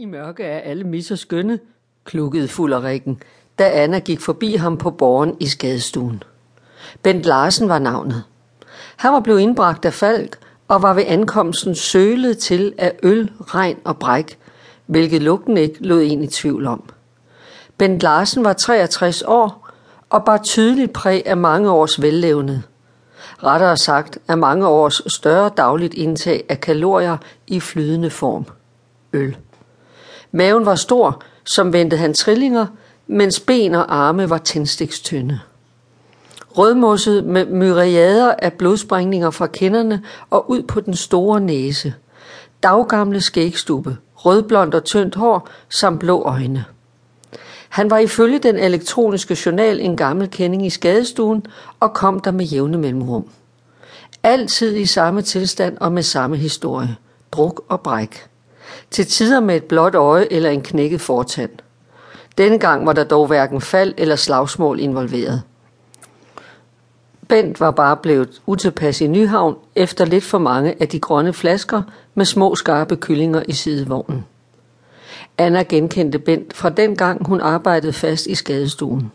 I mørke er alle misser skønne, klukkede Fullerikken, da Anna gik forbi ham på borgen i skadestuen. Bent Larsen var navnet. Han var blevet indbragt af Falk og var ved ankomsten sølet til af øl, regn og bræk, hvilket lugten ikke lod en i tvivl om. Bent Larsen var 63 år og bar tydeligt præg af mange års vellevende. Rettere sagt af mange års større dagligt indtag af kalorier i flydende form. Øl. Maven var stor, som ventede han trillinger, mens ben og arme var tændstikstynde. Rødmosset med myriader af blodsprængninger fra kinderne og ud på den store næse. Daggamle skægstube, rødblond og tyndt hår samt blå øjne. Han var ifølge den elektroniske journal en gammel kending i skadestuen og kom der med jævne mellemrum. Altid i samme tilstand og med samme historie. Druk og bræk til tider med et blåt øje eller en knækket fortand. Denne gang var der dog hverken fald eller slagsmål involveret. Bent var bare blevet utilpas i Nyhavn efter lidt for mange af de grønne flasker med små skarpe kyllinger i sidevognen. Anna genkendte Bent fra den gang hun arbejdede fast i skadestuen.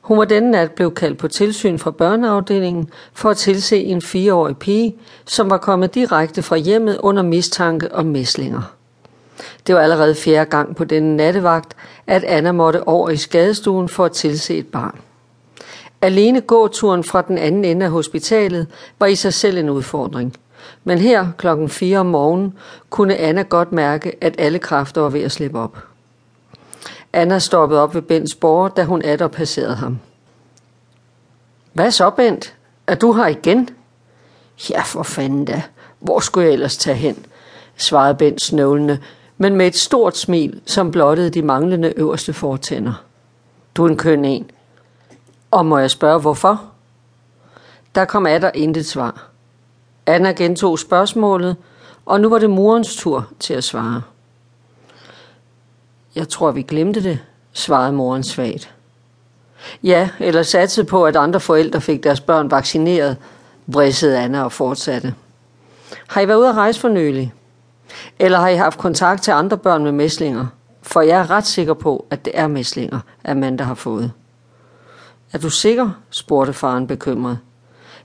Hun var denne nat blevet kaldt på tilsyn fra børneafdelingen for at tilse en fireårig pige, som var kommet direkte fra hjemmet under mistanke om mæslinger. Det var allerede fjerde gang på denne nattevagt, at Anna måtte over i skadestuen for at tilse et barn. Alene gåturen fra den anden ende af hospitalet var i sig selv en udfordring. Men her klokken 4 om morgenen kunne Anna godt mærke, at alle kræfter var ved at slippe op. Anna stoppede op ved Bens borger, da hun atter passerede ham. Hvad så, Bent? Er du her igen? Ja, for fanden da. Hvor skulle jeg ellers tage hen? svarede Bent snøvlende, men med et stort smil, som blottede de manglende øverste fortænder. Du er en køn en. Og må jeg spørge, hvorfor? Der kom Adder intet svar. Anna gentog spørgsmålet, og nu var det morens tur til at svare. Jeg tror, vi glemte det, svarede moren svagt. Ja, eller satte på, at andre forældre fik deres børn vaccineret, vridsede Anna og fortsatte. Har I været ude at rejse for nylig? Eller har I haft kontakt til andre børn med mæslinger? For jeg er ret sikker på, at det er mæslinger, Amanda har fået. Er du sikker? spurgte faren bekymret.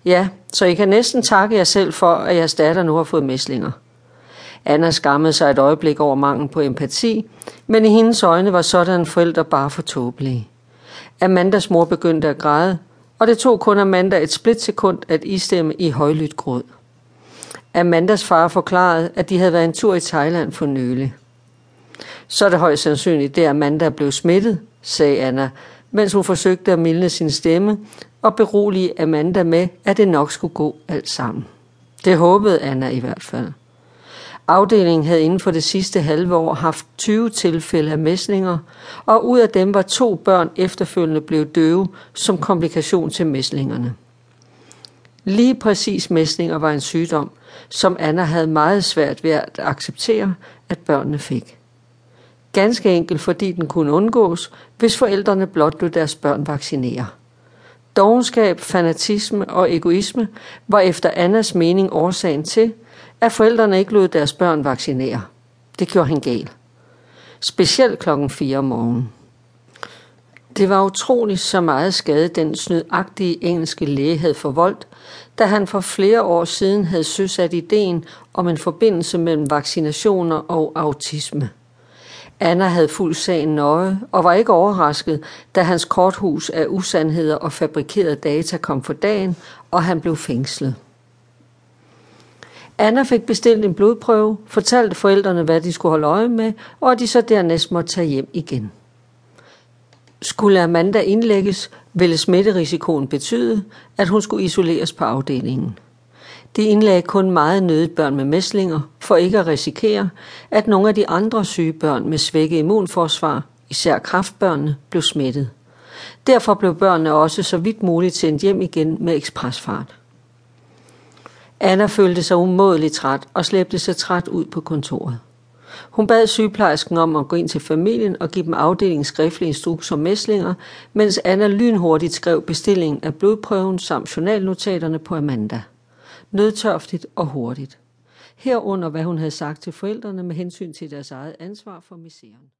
Ja, så I kan næsten takke jer selv for, at jeres datter nu har fået mæslinger. Anna skammede sig et øjeblik over mangel på empati, men i hendes øjne var sådan forældre bare for tåbelige. Amandas mor begyndte at græde, og det tog kun Amanda et splitsekund at istemme i højlydt gråd. Amandas far forklarede, at de havde været en tur i Thailand for nylig. Så er det højst sandsynligt, det Amanda blev smittet, sagde Anna, mens hun forsøgte at mildne sin stemme og berolige Amanda med, at det nok skulle gå alt sammen. Det håbede Anna i hvert fald. Afdelingen havde inden for det sidste halve år haft 20 tilfælde af mæslinger, og ud af dem var to børn efterfølgende blevet døve som komplikation til mæslingerne. Lige præcis mæslinger var en sygdom, som Anna havde meget svært ved at acceptere, at børnene fik. Ganske enkelt fordi den kunne undgås, hvis forældrene blot lod deres børn vaccinere. Dogenskab, fanatisme og egoisme var efter Annas mening årsagen til, at forældrene ikke lod deres børn vaccinere. Det gjorde han gal. Specielt klokken 4 om morgenen. Det var utroligt så meget skade den snydagtige engelske læge havde forvoldt, da han for flere år siden havde søsat ideen om en forbindelse mellem vaccinationer og autisme. Anna havde fuldt sagen nøje og var ikke overrasket, da hans korthus af usandheder og fabrikerede data kom for dagen, og han blev fængslet. Anna fik bestilt en blodprøve, fortalte forældrene, hvad de skulle holde øje med, og at de så dernæst måtte tage hjem igen. Skulle Amanda indlægges, ville smitterisikoen betyde, at hun skulle isoleres på afdelingen. De indlagde kun meget nødigt børn med mæslinger, for ikke at risikere, at nogle af de andre syge børn med svækket immunforsvar, især kraftbørnene, blev smittet. Derfor blev børnene også så vidt muligt sendt hjem igen med ekspresfart. Anna følte sig umådeligt træt og slæbte sig træt ud på kontoret. Hun bad sygeplejersken om at gå ind til familien og give dem afdelingens skriftlige instruks om mæslinger, mens Anna lynhurtigt skrev bestillingen af blodprøven samt journalnotaterne på Amanda. Nødtørftigt og hurtigt. Herunder hvad hun havde sagt til forældrene med hensyn til deres eget ansvar for misæren.